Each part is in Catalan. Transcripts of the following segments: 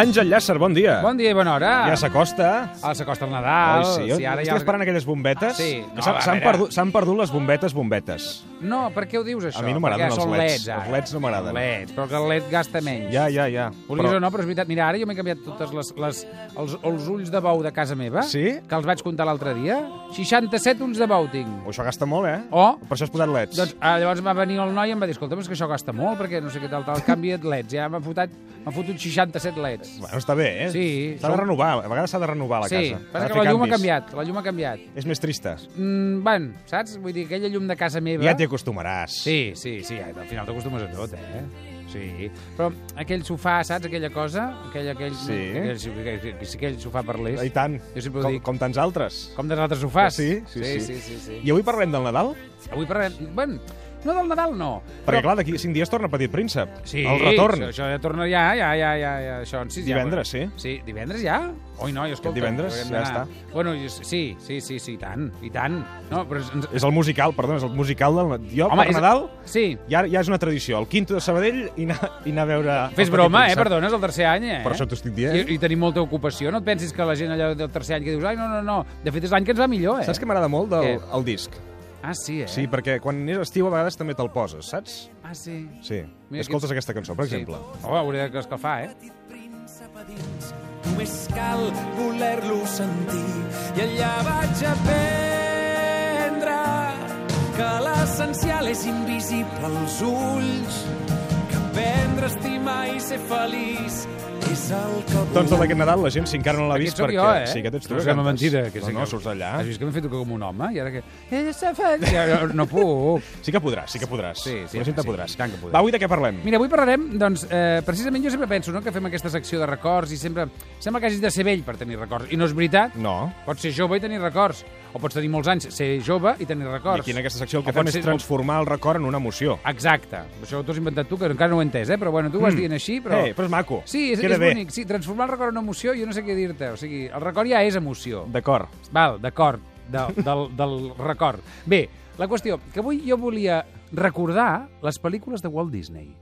Àngel Llàcer, bon dia. Bon dia i bona hora. Ja s'acosta. Ah, s'acosta el Nadal. Oi, sí. sí ara Estic ja... esperant aquelles bombetes. Sí. que No, s'han- perdut, s'han perdut les bombetes, bombetes. No, per què ho dius, això? A mi no m'agraden els leds. leds ara. Els leds no m'agraden. Leds, però que el led gasta menys. Ja, ja, ja. Volies o no, però és veritat. Mira, ara jo m'he canviat totes les, les, els, els ulls de bou de casa meva, Sí? que els vaig comptar l'altre dia. 67 ulls de bou tinc. O això gasta molt, eh? O, Per això has posat leds. doncs, ah, llavors va venir el noi i em va dir, escolta, però és que això gasta molt, perquè no sé què tal, tal, canvi de leds. Ja m'ha fotut, fotut 67 leds. Bueno, està bé, eh? Sí, S'ha de renovar. A vegades s'ha de renovar la sí, casa. Passa de que la llum ha canvis. canviat, la llum ha canviat. És més trista. Mm, bueno, saps? Vull dir, aquella llum de casa meva... Ja acostumaràs. Sí, sí, sí, al final t'acostumes a tot, eh? Sí, però aquell sofà, saps, aquella cosa? Aquell, aquell, Sí. Aquell, aquell, si aquell sofà parlés... I tant. Jo sempre com, dic. com tants altres. Com dels altres sofàs. Sí, sí, sí. sí, sí, sí. I avui parlem del Nadal? Avui parlem... Bueno, no del Nadal, no. Perquè, clar, d'aquí cinc dies torna Petit Príncep. Sí, El retorn. Això, això ja torna ja, ja, ja, ja, ja això en sis Divendres, ja, sí. Sí, divendres ja? Oi, no, escolta... divendres ja d'anar. Bueno, sí, sí, sí, sí, i tant, i tant. No, però ens, És el musical, perdona, és el musical del... Jo, Home, per és- Nadal, Sí, ja, ja és una tradició. El quinto de Sabadell i anar, i anar a veure... Fes broma, eh? Perdona, és el tercer any, eh? Per això t'ho estic dient. I, I tenim molta ocupació. No et pensis que la gent allò del tercer any que dius ai, no, no, no. De fet, és l'any que ens va millor, eh? Saps que m'agrada molt del, Què? el disc? Ah, sí, eh? Sí, perquè quan és estiu a vegades també te'l poses, saps? Ah, sí. Sí. Mira, Escoltes aquests- aquesta cançó, per sí. exemple. Oh, hauré d'escalfar, eh? Només cal voler-lo sentir i allà vaig aprendre que l'essencial és invisible als ulls aprendre a estimar i ser feliç és el que Doncs tot aquest Nadal la gent, si encara no l'ha vist, perquè... jo, eh? Sí, aquest ets tu. Que és una mentida. Que no, sí no, que... surts allà. Has vist que m'he fet com un home? I ara que... Ella s'ha fet... Ja, no, puc. Sí que podràs, sí que podràs. Sí, sí, sí, podràs. tant que podré. Va, avui de què parlem? Mira, avui parlarem, doncs, eh, precisament jo sempre penso no, que fem aquesta secció de records i sempre sembla que hagis de ser vell per tenir records. I no és veritat. No. Pots ser jove i tenir records. O pots tenir molts anys, ser jove i tenir I records. aquí en aquesta secció el que O fem és ser- transformar el record en una emoció. Exacte. Això t'ho has inventat tu, que encara no ho he entès, eh? Però bueno, tu ho vas dient així, però... Eh, però és maco. Sí, és, Queda és bé. bonic. Sí, transformar el record en emoció, jo no sé què dir-te. O sigui, el record ja és emoció. D'acord. Val, d'acord, de, del, del record. Bé, la qüestió, que avui jo volia recordar les pel·lícules de Walt Disney.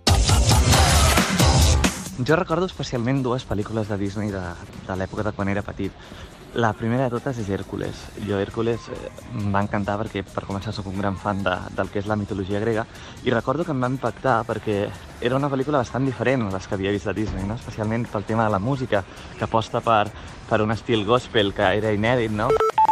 Jo recordo especialment dues pel·lícules de Disney de, de l'època de quan era petit. La primera de totes és Hèrcules. Jo Hèrcules eh, em va encantar perquè, per començar, sóc un gran fan de, del que és la mitologia grega i recordo que em va impactar perquè era una pel·lícula bastant diferent a les que havia vist de Disney, no? especialment pel tema de la música, que aposta per, per un estil gospel que era inèdit, no?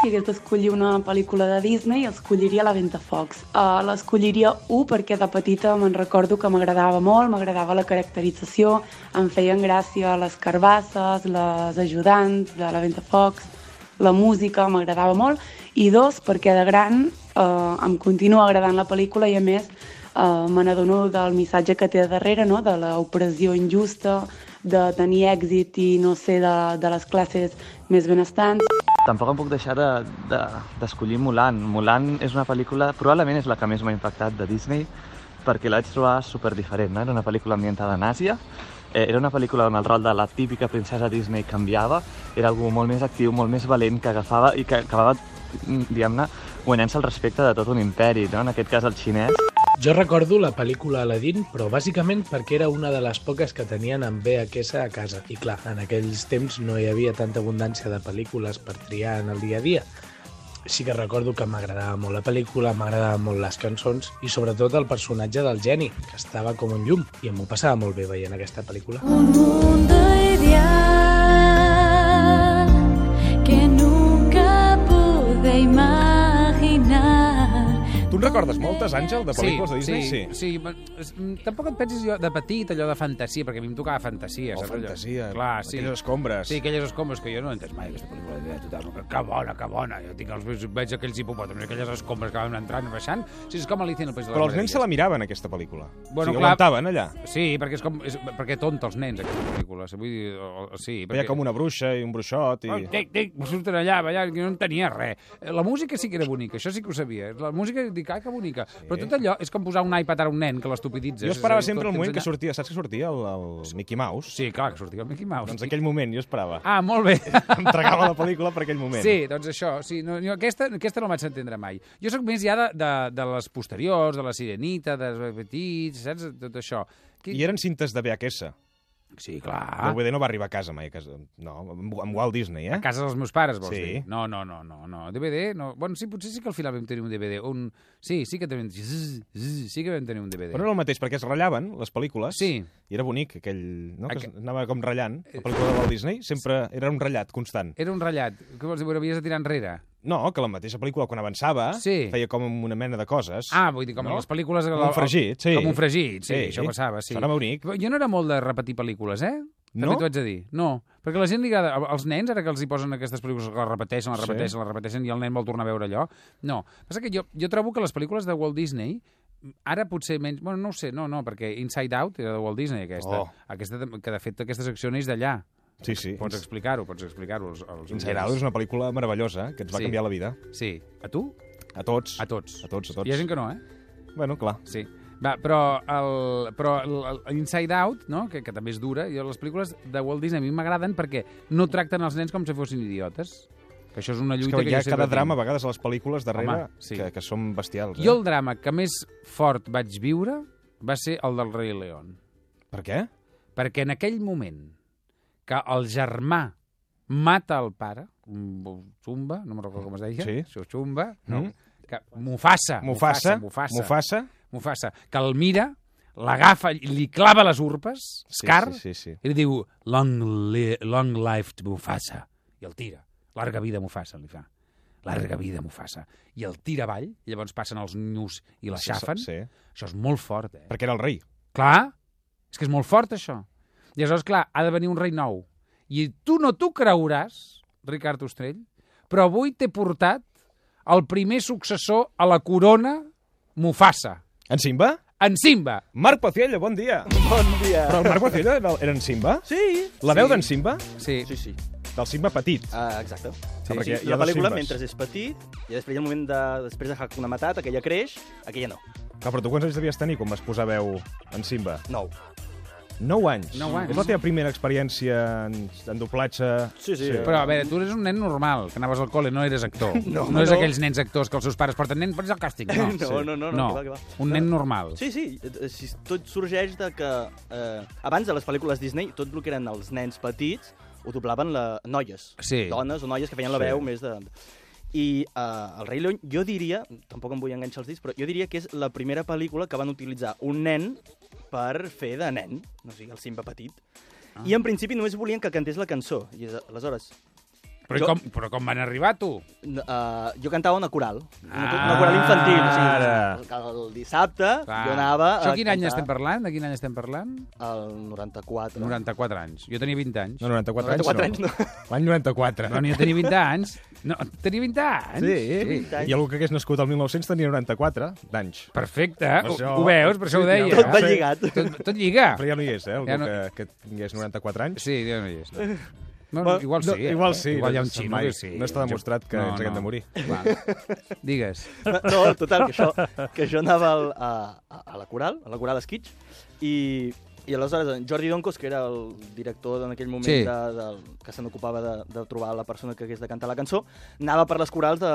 Si hagués d'escollir una pel·lícula de Disney, escolliria La Ventafocs. Uh, L'escolliria, un, perquè de petita me'n recordo que m'agradava molt, m'agradava la caracterització, em feien gràcia les carbasses, les ajudants de La Ventafocs, la música m'agradava molt, i dos, perquè de gran uh, em continua agradant la pel·lícula i a més uh, me n'adono del missatge que té darrere, no? de l'opressió injusta, de tenir èxit i no ser de, de les classes més benestants. Tampoc em puc deixar d'escollir de, d'escollir Mulan. Mulan és una pel·lícula, probablement és la que més m'ha impactat de Disney, perquè la vaig trobar super diferent. No? Era una pel·lícula ambientada en Àsia, eh, era una pel·lícula on el rol de la típica princesa Disney canviava, era algú molt més actiu, molt més valent, que agafava i que acabava, mm, diguem-ne, guanyant-se el respecte de tot un imperi, no? en aquest cas el xinès. Jo recordo la pel·lícula Aladdin, però bàsicament perquè era una de les poques que tenien en VHS a casa. I clar, en aquells temps no hi havia tanta abundància de pel·lícules per triar en el dia a dia. Sí que recordo que m'agradava molt la pel·lícula, m'agradaven molt les cançons i sobretot el personatge del geni, que estava com un llum i em ho passava molt bé veient aquesta pel·lícula. Un mundo ideal recordes moltes, Àngel, de pel·lícules de Disney? Sí, sí. sí. Mm, Tampoc et pensis jo de petit allò de fantasia, perquè a mi em tocava fantasia. O saps allò? fantasia, Clar, sí. aquelles escombres. Sí, aquelles escombres que jo no he entès mai, aquesta pel·lícula de total. Que, que bona, que bona. Jo tinc els, veig aquells hipopòtams, aquelles escombres que van entrant i baixant. Sí, és com Alicia en el País de les Però els nens se la miraven, aquesta pel·lícula. Bueno, o sigui, clar. aguantaven allà. Sí, perquè és com... És, perquè tonta els nens, aquesta pel·lícula. Vull dir, o, sí, perquè... ha com una bruixa i un bruixot. I... Oh, tic, tic, surten allà, allà, que no entenia res. La música sí que era bonica, això sí que ho sabia. La música, dic, ah, que bonica. Però tot allò és com posar un iPad a un nen, que l'estupiditza. Jo esperava sempre el moment que sortia, saps que sortia el, el Mickey Mouse? Sí, clar, que sortia el Mickey Mouse. Doncs aquell moment jo esperava. Ah, molt bé. Em tragava la pel·lícula per aquell moment. Sí, doncs això. Sí, no, jo aquesta, aquesta no vaig entendre mai. Jo sóc més ja de, de, de les posteriors, de la Sirenita, de Petits, saps? Tot això. I eren cintes de VHS. Sí, clar. El DVD no va arribar a casa mai. A casa. No, amb, Walt Disney, eh? A casa dels meus pares, vols Sí. dir? No, no, no, no, no. DVD, no. Bueno, sí, potser sí que al final vam tenir un DVD. Un... Sí, sí que tenim... Sí que vam tenir un DVD. Però no era el mateix, perquè es ratllaven les pel·lícules. Sí. I era bonic, aquell... No? Que Aqu- es anava com ratllant. La pel·lícula de Walt Disney sempre era un ratllat constant. Era un ratllat. Què vols dir? Ho havies de tirar enrere? No, que la mateixa pel·lícula, quan avançava, Sí. feia com una mena de coses. Ah, vull dir, com No? les pel·lícules... Com un fregit, sí. Com un fregit, sí, Sí. això passava, sí. Sonava bonic. Però Jo no era molt de repetir pel·lícules, eh? També No? t'ho haig de dir. No, perquè la gent li agrada... Els nens, ara que els hi posen aquestes pel·lícules, que les repeteixen, les Sí. repeteixen, les repeteixen, i el nen vol tornar a veure allò. No. Passa que jo, jo trobo que les pel·lícules de Walt Disney ara potser menys... Bueno, no ho sé, no, no, perquè Inside Out era de Walt Disney, aquesta. Oh. aquesta que, de fet, aquesta secció neix d'allà. Sí, sí. Pots explicar-ho, pots explicar-ho. Inside. Out és una pel·lícula meravellosa que ens va Sí. canviar la vida. Sí. A tu? A tots. A tots. A tots, a tots. Hi ha gent que no, eh? Bueno, clar. Sí. Va, però, el, però el, el Inside Out, no? que, que també és dura, i les pel·lícules de Walt Disney a mi m'agraden perquè no tracten els nens com si fossin idiotes. Que això és una És lluita que que, hi ha cada drama, a tinc. vegades, a les pel·lícules darrere, Home, sí. que, que són bestials. Eh? Jo el drama que més fort vaig viure va ser el del rei León. Per què? Perquè en aquell moment que el germà mata el pare, un Chumba, no me'n recordo com es deia, Sí. Això, Chumba, no? Mm. Que, Mufasa, Mufasa, Mufasa, Mufasa. Mufasa, que el mira, l'agafa, i li clava les urpes, Scar, Sí, sí, sí. sí. i li diu long, li long life to Mufasa, i el tira. Larga vida Mufasa, li fa. Larga vida Mufasa. I el tira avall, i llavors passen els nus i l'aixafen. Sí, Això és molt fort, eh? perquè era el rei. Clar, és que és molt fort, això. I aleshores, clar, ha de venir un rei nou. I tu no t'ho creuràs, Ricard Ostrell, però avui t'he portat el primer successor a la corona Mufasa, En Simba? en Simba. Marc Paciello, bon dia. Bon dia. Però el Marc Paciello era, era en Simba? Sí. La veu d'en Simba? Sí. Sí, sí. Del Simba petit. Uh, exacte. Sí, hi ha la pel·lícula, mentre és petit, i després hi ha el moment de... Després de Hakuna Matata, aquella creix, aquella no. Clar, però tu quants anys devies tenir quan vas posar veu en Simba? Nou. 9 anys. Nou anys. És la teva primera experiència en, en doblatge? Sí, sí. Però, a veure, tu eres un nen normal, que anaves al col·le, no eres actor. No, no és no. aquells nens actors que els seus pares porten nen, pots al càsting. No, No, no, no, no, que va, que va. un nen normal. Sí, sí, eh, si tot sorgeix de que eh, abans de les pel·lícules Disney, tot el que eren els nens petits ho doblaven la... noies, Sí. dones o noies que feien la Sí. veu més de... I uh, El rei León, jo diria, tampoc em vull enganxar els dits, però jo diria que és la primera pel·lícula que van utilitzar un nen per fer de nen, o sigui, el Simba petit. Ah. I en principi només volien que cantés la cançó. I aleshores, Però, Jo- com, però com van arribar, tu? uh, jo cantava una coral, una, Ah, una coral infantil. O sigui, el, el dissabte Clar. jo anava Això quin any estem parlant? De quin any estem parlant? El 94. 94 anys. Jo tenia 20 anys. No, 94, 94 anys, anys, no. no. L'any 94. No, jo tenia 20 anys. No, tenia 20 anys? Sí. anys. I algú que hagués nascut al 1900 tenia 94 d'anys. Perfecte. Ho, Això- ho veus? Per això ho deia. Tot va Sí. lligat. Tot, tot lliga. Però ja no hi és, eh? Algú Ja no- que, que tingués 94 anys. Sí, ja no hi és. No. No, Bueno, igual sí. No, eh? igual sí. Igual hi ha un no xino que sí. No està demostrat que ens haguem de morir. Clar. Digues. No, total, que això, que jo anava al, a, a, la coral, a la coral Esquitx, i, i aleshores en Jordi Doncos, que era el director en aquell moment Sí. de, de, que se n'ocupava de, de trobar la persona que hagués de cantar la cançó, anava per les corals de,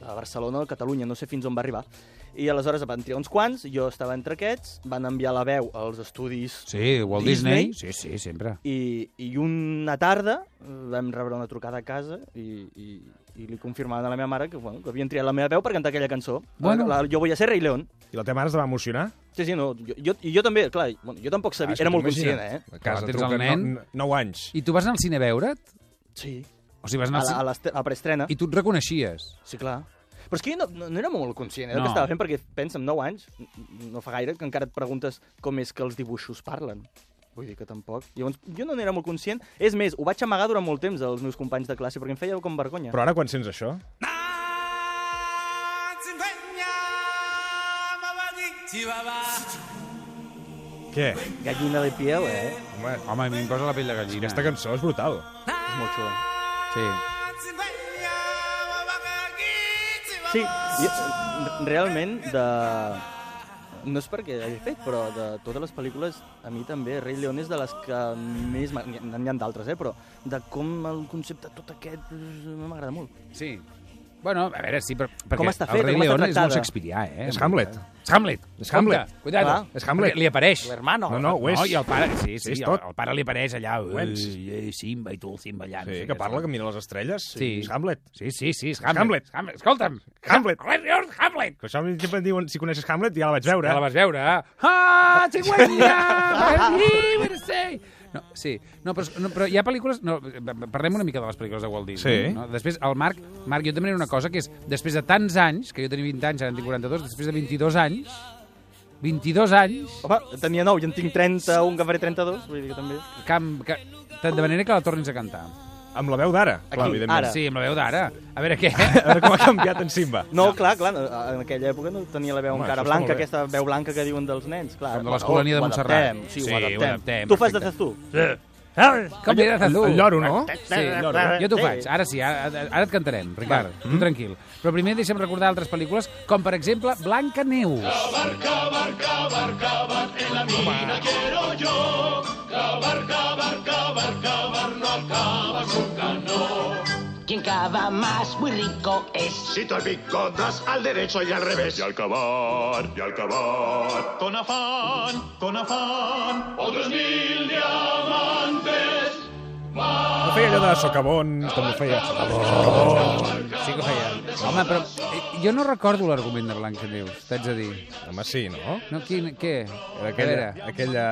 de Barcelona o de Catalunya, no sé fins on va arribar. I aleshores van triar uns quants, jo estava entre aquests, van enviar la veu als estudis Sí, Walt Disney. Sí, sí, sempre. i, i una tarda vam rebre una trucada a casa i, i, i li confirmaven a la meva mare que, bueno, que havien triat la meva veu per cantar aquella cançó. Bueno. La, jo volia ser Rei León. I la teva mare es va emocionar? Sí, sí, no, jo, jo, i jo també, clar, bueno, jo tampoc sabia, Ah, era molt conscient, eh? A casa tens el nen. 9 anys. I tu vas anar al cine a veure't? Sí, O sigui, vas a anar la, a l'estre- a la preestrena. I tu et reconeixies? Sí, clar. Però és que jo no, no, no era molt conscient eh, del No. que estava fent, perquè pensa, amb 9 anys, no fa gaire, que encara et preguntes com és que els dibuixos parlen. Vull dir que tampoc. Llavors, jo no n'era molt conscient. És més, ho vaig amagar durant molt temps als meus companys de classe, perquè em feia com vergonya. Però ara quan sents això... Què? Gallina de piel, eh? Home, Home, a mi em posa la pell de gallina. aquesta cançó és brutal. És molt xula. Sí. Sí, realment, de... No és perquè hagi fet, però de totes les pel·lícules, a mi també, Rei León és de les que més... N'hi ha d'altres, eh? Però de com el concepte tot aquest m'agrada molt. Sí. Bueno, a veure, sí, però, perquè Com està fet, el Rei com està León és molt shakespearià, eh? És Hamlet. És Hamlet. És Hamlet. Compte, Cuidado. Clar. És Hamlet. Perquè Li apareix. L'hermano. No, no, ho és. No, i el pare, sí, sí, És el, el pare li apareix allà. "Ei, ei, Simba i tu el Simba allà. Sí, que parla, que mira les estrelles. Sí. És Hamlet. Sí, sí, sí, és Hamlet. Hamlet. Hamlet. Escolta'm. Hamlet. León, Hamlet. Que això sempre em diuen, si coneixes Hamlet, ja la vaig veure. Ja la vas veure? Ah, cigüeña! No, sí, no però, no, però hi ha pel·lícules... No, parlem una mica de les pel·lícules de Walt Disney. Sí. No? Després, el Marc, Marc, jo també una cosa, que és, després de tants anys, que jo tenia 20 anys, ara en tinc 42, després de 22 anys, 22 anys, Home, tenia 9, jo en tinc 31, que faré 32, vull dir que també... cam, que, de manera que la tornis a cantar. Amb la veu d'ara, clar, Aquí, evidentment. ara. Sí, amb la veu d'ara. A veure què... A veure com ha canviat en Simba. No, clar, clar, en aquella època no tenia la veu Home, encara blanca, aquesta veu blanca que diuen dels nens, clar. Com de l'Escolania de Ho Montserrat. adaptem, Sí, Sí, ho ho adaptem. adaptem, Tu fas de tu? Com era de tu? El lloro, no? Sí, jo t'ho faig. Ara sí, ara, ara et cantarem, Ricard. Tu tranquil. Però primer deixa'm recordar altres pel·lícules, com per exemple Blanca Neus. Quien cava más muy rico es. Si tú pico das al derecho y al revés. Y al cavar, y al cavar. Con afán, con afán. Otros mil diamantes. No feia allò de socavón, com ho feia. Sí que ho feia. Home, però eh, jo no recordo l'argument de Blanca Neus, t'haig de dir. Home, sí, no? No, quin, què? Era aquella, veure. aquella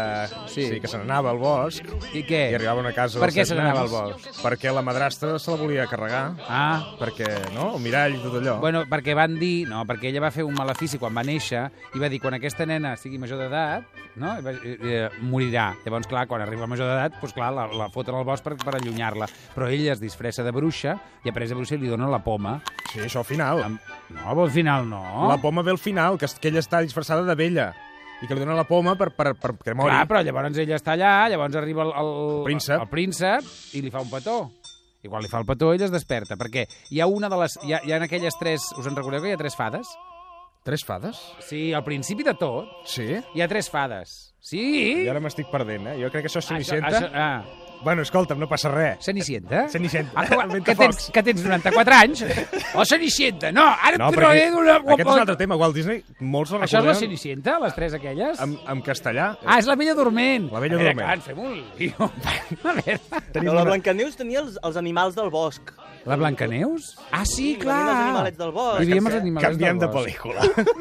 Sí. sí. que se n'anava al bosc I què? i arribava a una casa Per què se n'anava al bosc? Perquè la madrastra se la volia carregar, Ah, perquè, no?, el mirall i tot allò. Bueno, perquè van dir... No, perquè ella va fer un malefici quan va néixer i va dir, quan aquesta nena sigui major d'edat, no? I eh, morirà. Llavors, clar, quan arriba a major d'edat, doncs, clar, la, la foten al bosc per, per allunyar-la. Però ella es disfressa de bruixa i a presa de bruixa li donen la poma. Sí, això al final. Amb... No, al final no. La poma ve al final, que, que ella està disfressada de vella i que li donen la poma per, per, per que mori. Clar, però llavors ella està allà, llavors arriba el, el, príncep. el príncep i li fa un petó. I quan li fa el petó, ella es desperta, perquè hi ha una de les... Hi ha, hi ha en aquelles tres... Us en recordeu que hi ha tres fades? Tres fades? Sí, al principi de tot Sí? hi ha tres fades. Sí? I ara m'estic perdent, eh? Jo crec que això és Això- Cenicienta. això- ah. Bueno, escolta'm, no passa res. Cenicienta? Cenicienta. Ah, que, que, tens, que tens 94 anys? O Cenicienta? No, ara No, et perquè trauré d'una... aquest és un altre tema. Walt Disney, molts el Això és la Cenicienta, les tres aquelles? en, en castellà. Ah, és la Bella Dorment. La Bella a veure, Dorment. Clar, fem un lío. A veure... Tenim No, la una- Blancaneus tenia els, els animals del bosc. La Blancaneus? Ah, sí, clar. veiem els animalets del bosc. Hi veiem els animalets Canviem del de bosc. pel·lícula.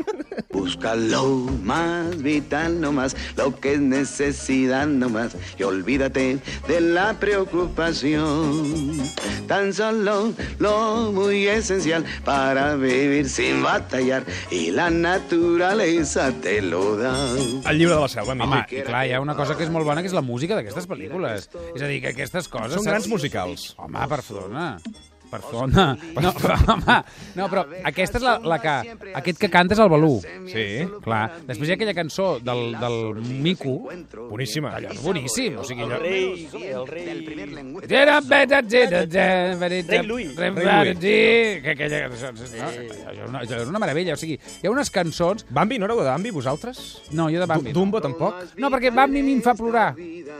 Busca lo más vital nomás, lo que es necesidad nomás, y olvídate de la preocupación. Tan solo lo muy esencial para vivir sin batallar, y la naturaleza te lo da. El llibre de la selva, Home, mític. i clar, hi ha una cosa que és molt bona, que és la música d'aquestes pel·lícules. És a dir, que aquestes coses... Són saps? grans musicals. Home, Barcelona. Barcelona. No, però, home, no, però aquesta és la, la que... Aquest que canta és el Balú. Sí. Clar. Després hi ha aquella cançó del, del Mico. Boníssima. Allò és boníssim. O sigui, El allò... rei, el rei... Rei Louis. Que aquella... No, allò és una- allò és una meravella. O sigui, hi ha unes cançons... Bambi, no éreu de Bambi, vosaltres? No, jo de Bambi. Du- Dumbo, tampoc? No, perquè Bambi a mi em fa plorar.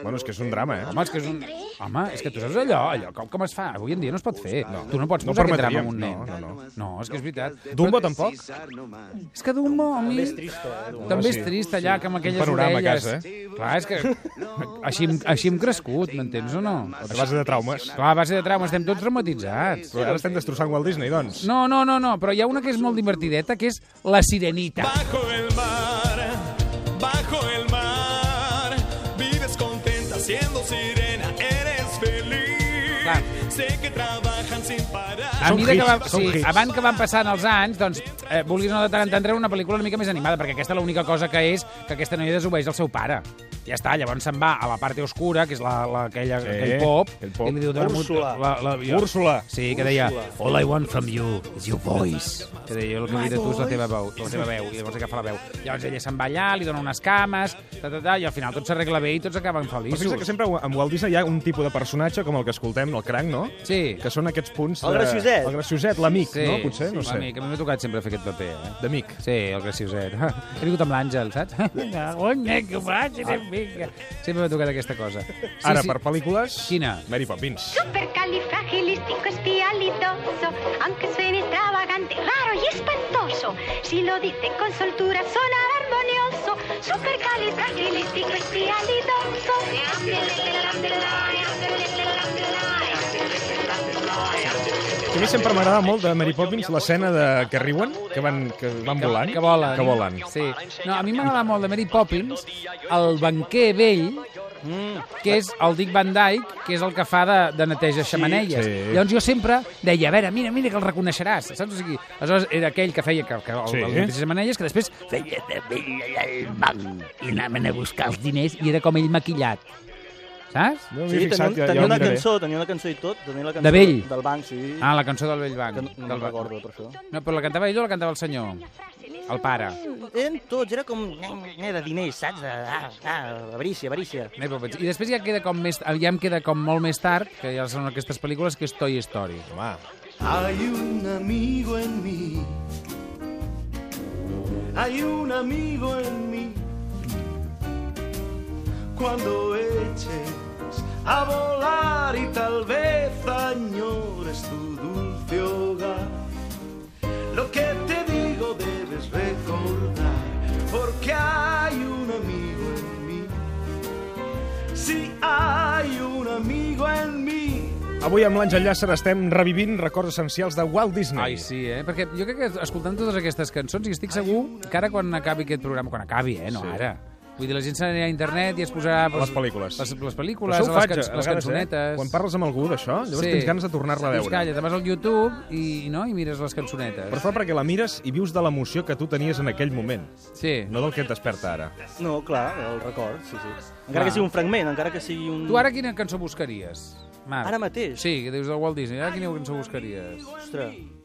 Bueno, és que és un drama, eh? Home, és que és un... Home, és que tu saps allò, allò, com, com es fa? Avui en dia no es pot fer. No. Tu no pots No posar aquest drama amb un nen. no, no, no. No, és que és veritat. Dumbo Però- tampoc? És que Dumbo a mi... També és trist, eh? Dumbo. També és sí. trist allà, que amb aquelles panorama a orelles. casa, eh? Clar, és que així, així hem crescut, m'entens o no? A base de traumes. Clar, a base de trauma estem tots traumatitzats. Però ara estem destrossant Walt Disney, doncs. No, no, no, no, però hi ha una que és molt divertideta, que és La Sirenita. Bajo el mar, bajo el mar, vives contenta siendo sirena, eres feliz. Clar. Sé que parar. A Són mesura que hits, va, són sí, hits. abans que van passant els anys, doncs, eh, vulguis o no de tant en tant treure una pel·lícula una mica més animada, perquè aquesta l'única cosa que és que aquesta noia desobeeix el seu pare. Ja està, llavors se'n va a la part oscura, que és la, la, aquella, Sí, aquell pop, aquell pop. li diu... "Dóna'm un- Úrsula. La, la, jo- Úrsula. Sí, que deia, all I want from you is your voice. Que deia, el que vull de tu és la teva veu, la teva veu, i llavors agafa la veu. Llavors ella se'n va allà, li dona unes cames, ta, ta, ta, i al final tot s'arregla bé i tots acaben Però feliços. fixa que sempre amb Walt Disney hi ha un tipus de personatge com el que escoltem, el cranc, no? Sí. Que són aquests punts... El de- gracioset. El gracioset, l'amic, Sí, no? Potser, no sí, sé. L'amic, a mi m'ha tocat sempre fer aquest paper, eh? D'amic. Sí, el gracioset. He vingut amb l'Àngel, saps? Sempre m'ha tocat aquesta cosa. Sí, Ara, sí. per pel·lícules... Quina? Mary Poppins. Supercalifragilisticoespialidoso, aunque suene extravagante, raro y espantoso, si lo dice con soltura sonará armonioso. A mi sempre m'agrada molt de Mary Poppins l'escena de que riuen, que van, que van volant. Que volen. Que volen. Sí. No, a mi m'agrada molt de Mary Poppins el banquer vell, que és el Dick Van Dyke, que és el que fa de, de neteja xamanelles. sí. Llavors jo sempre deia, a veure, mira, mira que el reconeixeràs, saps? O sigui, aleshores era aquell que feia que, que el, Sí. el neteja xamanelles, que després feia de vell allà al banc i anaven a buscar els diners i era com ell maquillat. Saps? No Sí, tenia, un- tenia una cançó, tenia una cançó i tot, tenia la cançó De vell? del banc, sí. Ah, la cançó del vell banc. Que no, no del banc. recordo, per això. No, però la cantava ell o la cantava el senyor? El pare. Eren tots, era com eh, de diners, saps? De, ah, ah, avarícia, avarícia. I després ja queda com més, ja em queda com molt més tard, que ja són aquestes pel·lícules, que és Toy Story. Home. Hay un amigo en mí. Hay un amigo en mí. Cuando eches a volar y tal vez añores tu dulce hogar. Lo que te digo debes recordar, porque hay un amigo en mí. Sí, hay un amigo en mí. Avui amb l'Àngel Llàcer estem revivint records essencials de Walt Disney. Ai, sí, eh? Perquè jo crec que escoltant totes aquestes cançons, i estic segur que ara quan acabi aquest programa, quan acabi, eh? No Sí. ara. Vull dir, la gent s'anirà a internet i es posarà... Les pel·lícules. Les, les pel·lícules, les, faig, can les vegades, cançonetes... Eh? Quan parles amb algú d'això, llavors tens ganes de tornar-la a Dius, veure. calla, te'n vas al YouTube i, no, i mires les cançonetes. Però fa perquè la mires i vius de l'emoció que tu tenies en aquell moment. Sí. No del que et desperta ara. No, clar, el record, sí, sí. Encara Clar. que sigui un fragment, encara que sigui un... Tu ara quina cançó buscaries, Marc? Ara mateix? Sí, que dius del Walt Disney. Ara quina cançó buscaries? Ostres.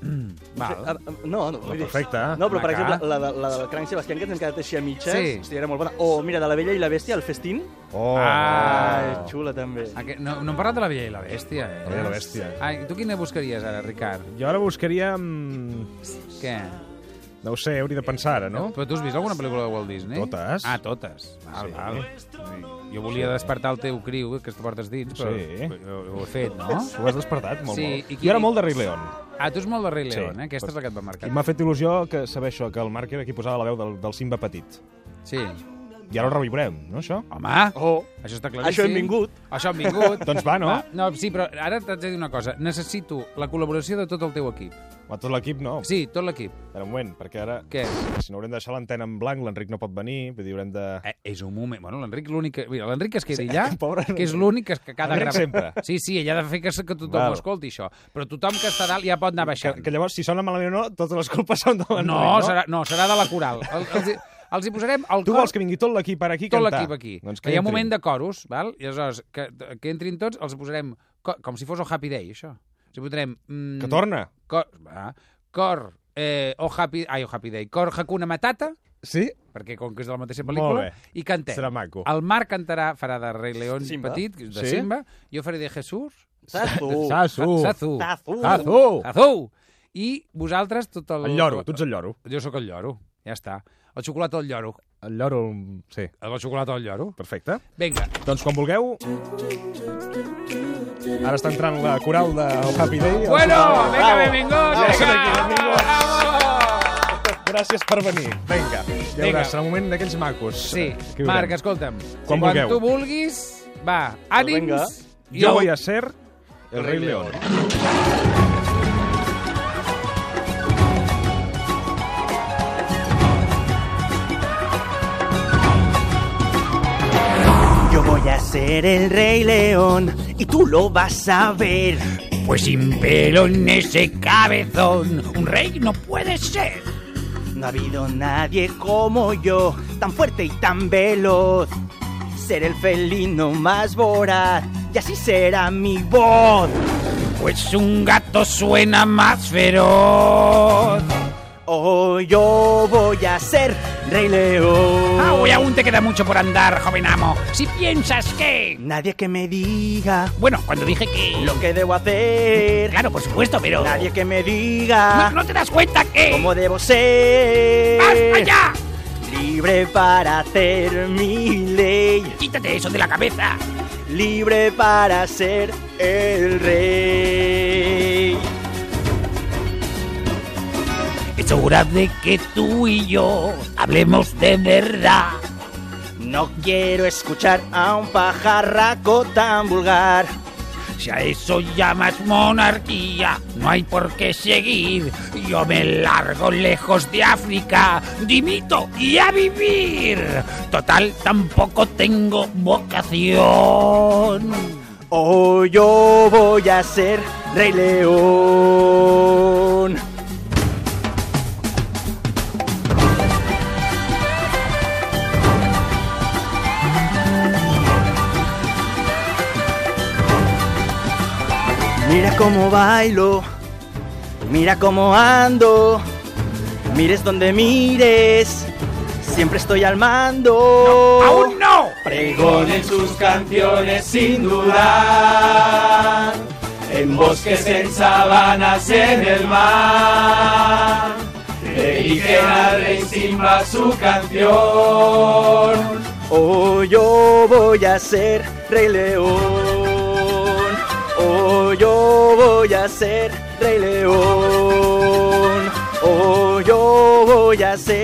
Val. Ah, ah, No, no, vull dir- perfecte. No, però per exemple, la, de, la del Cranc Sebastián, que ens hem quedat així a mitges, Sí. hòstia, era molt bona. O, mira, de la Bella i la Bèstia, el festín. Oh! Ah, és xula, també. Aquest, no, no hem parlat de la Bella i la Bèstia, eh? La Bella i la Bèstia. Ah, i tu quina buscaries ara, Ricard? Jo ara buscaria... mm, Què? No ho sé, hauria de pensar ara, no? Però tu has vist alguna pel·lícula de Walt Disney? Totes. Ah, totes. Val, Sí. val. Jo volia despertar el teu criu, que tu portes dins, però Sí. ho, ho he fet, no? Ho has despertat molt, Sí, molt. i Jo era molt de Rei León. Ah, tu ets molt de Rei Sí. León, eh? Aquesta és la que et va marcar. I m'ha fet il·lusió que saber això, que el Marc era qui posava la veu del, del Simba petit. Sí. I ara ho reviurem, no, això? Home, Oh, això està claríssim. això hem vingut. Això hem vingut. Doncs va, no? no, sí, però ara t'haig de dir una cosa. Necessito la col·laboració de tot el teu equip. A tot l'equip, no. Sí, tot l'equip. Espera un moment, perquè ara... Què? Si no haurem de deixar l'antena en blanc, l'Enric no pot venir, vull dir, haurem de... Eh, és un moment. Bueno, l'Enric l'únic que... Mira, l'Enric que es quedi allà, Pobre que és l'únic que, que cada Enric sempre. Sí, sí, ella ha de fer que, que tothom Val. ho escolti, això. Però tothom que està a dalt ja pot anar Que, baixant. que llavors, si sona malament o no, totes les culpes són de l'Enric, no, no? serà, no, serà de la coral. El, hi- els hi posarem el Tu cor... vols que vingui tot l'equip ara aquí a tot cantar? l'equip aquí. Doncs que hi ha un entrin. moment de coros, val? i aleshores que, que entrin tots, els posarem co- com si fos el Happy Day, això. Els hi posarem... Mm, Que torna. Cor, va, cor eh, o Happy... Ai, o Happy Day. Cor Hakuna Matata, Sí? perquè com que és de la mateixa pel·lícula, i cantem. Serà maco. El Marc cantarà, farà de Rei León Simba. petit, de Sí? Simba, jo faré de Jesús, Sazu. Sazu. Sazu. Sazu. Sazu. I vosaltres tot el... El lloro, tu ets el lloro. Jo sóc el lloro, ja està. El xocolata del lloro. El lloro, sí. El xocolata del lloro. Perfecte. Vinga. Doncs quan vulgueu... Ara està entrant la coral del Happy Day. Bueno, vinga, benvinguts. Ja són vinga, aquí, benvinguts. bravo. Gràcies per venir. Vinga. Ja Vinga. veuràs, serà un moment d'aquells macos. Sí, veurem. Marc, escolta'm. Quan quan vulgueu. tu vulguis, va, ànims. vinga. Yo el- voy a ser el Rei León. Yo ser el rey león y tú lo vas a ver. Pues sin pelo en ese cabezón, un rey no puede ser. No ha habido nadie como yo, tan fuerte y tan veloz. Ser el felino más voraz y así será mi voz. Pues un gato suena más feroz. Oh, yo voy a ser Rey León. Aún, aún te queda mucho por andar, joven amo. Si piensas que... Nadie que me diga Bueno, cuando dije que... lo que debo hacer. Claro, por supuesto, pero... Nadie que me diga ¿No, no te das cuenta que... cómo debo ser. ¡Basta ya! Libre para hacer mi ley. Quítate eso de la cabeza. Libre para ser el rey. Es hora de que tú y yo hablemos de verdad. No quiero escuchar a un pajarraco tan vulgar. Si a eso llamas monarquía, no hay por qué seguir. Yo me largo lejos de África, dimito y a vivir. Total, tampoco tengo vocación. Oh, yo voy a ser Rey León. Mira cómo bailo, mira cómo ando, mires donde mires, siempre estoy al mando. ¡Aún no! Pregonen sus canciones sin dudar, en bosques, en sabanas, en el mar. Dediquen al rey Simba su canción. Oh, yo voy a ser Rey León. Oh, yo voy a ser Rey León. Oh, yo voy a ser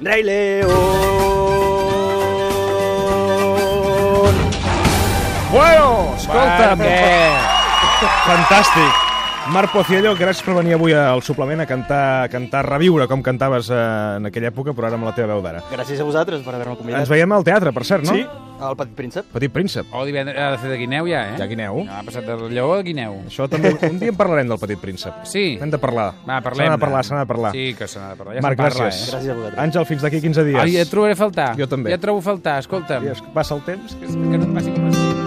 Rey León. Bueno, escolta'm. Què? Fantàstic. Marc Pociello, gràcies per venir avui al suplement a cantar, a cantar reviure com cantaves eh, en aquella època, però ara amb la teva veu d'ara. Gràcies a vosaltres per haver-me convidat. Ens veiem al teatre, per cert, no? Sí, al Petit Príncep. Petit Príncep. Oh, divendres ha de fer de guineu ja, eh? Ja guineu. No, ha passat del lleó a guineu. Això també, un dia en parlarem del Petit Príncep. Sí? Hem de parlar. Va, parlem. Se n'ha de parlar, se n'ha de parlar. Sí, que se n'ha de parlar. Ja Marc, parla, gràcies. Eh? Gràcies a vosaltres. Àngel, fins d'aquí 15 dies. Ai, ja et trobaré a faltar. Jo també. Ja et trobo a faltar, escolta'm. I es- Passa el temps. Que, que no et passi com a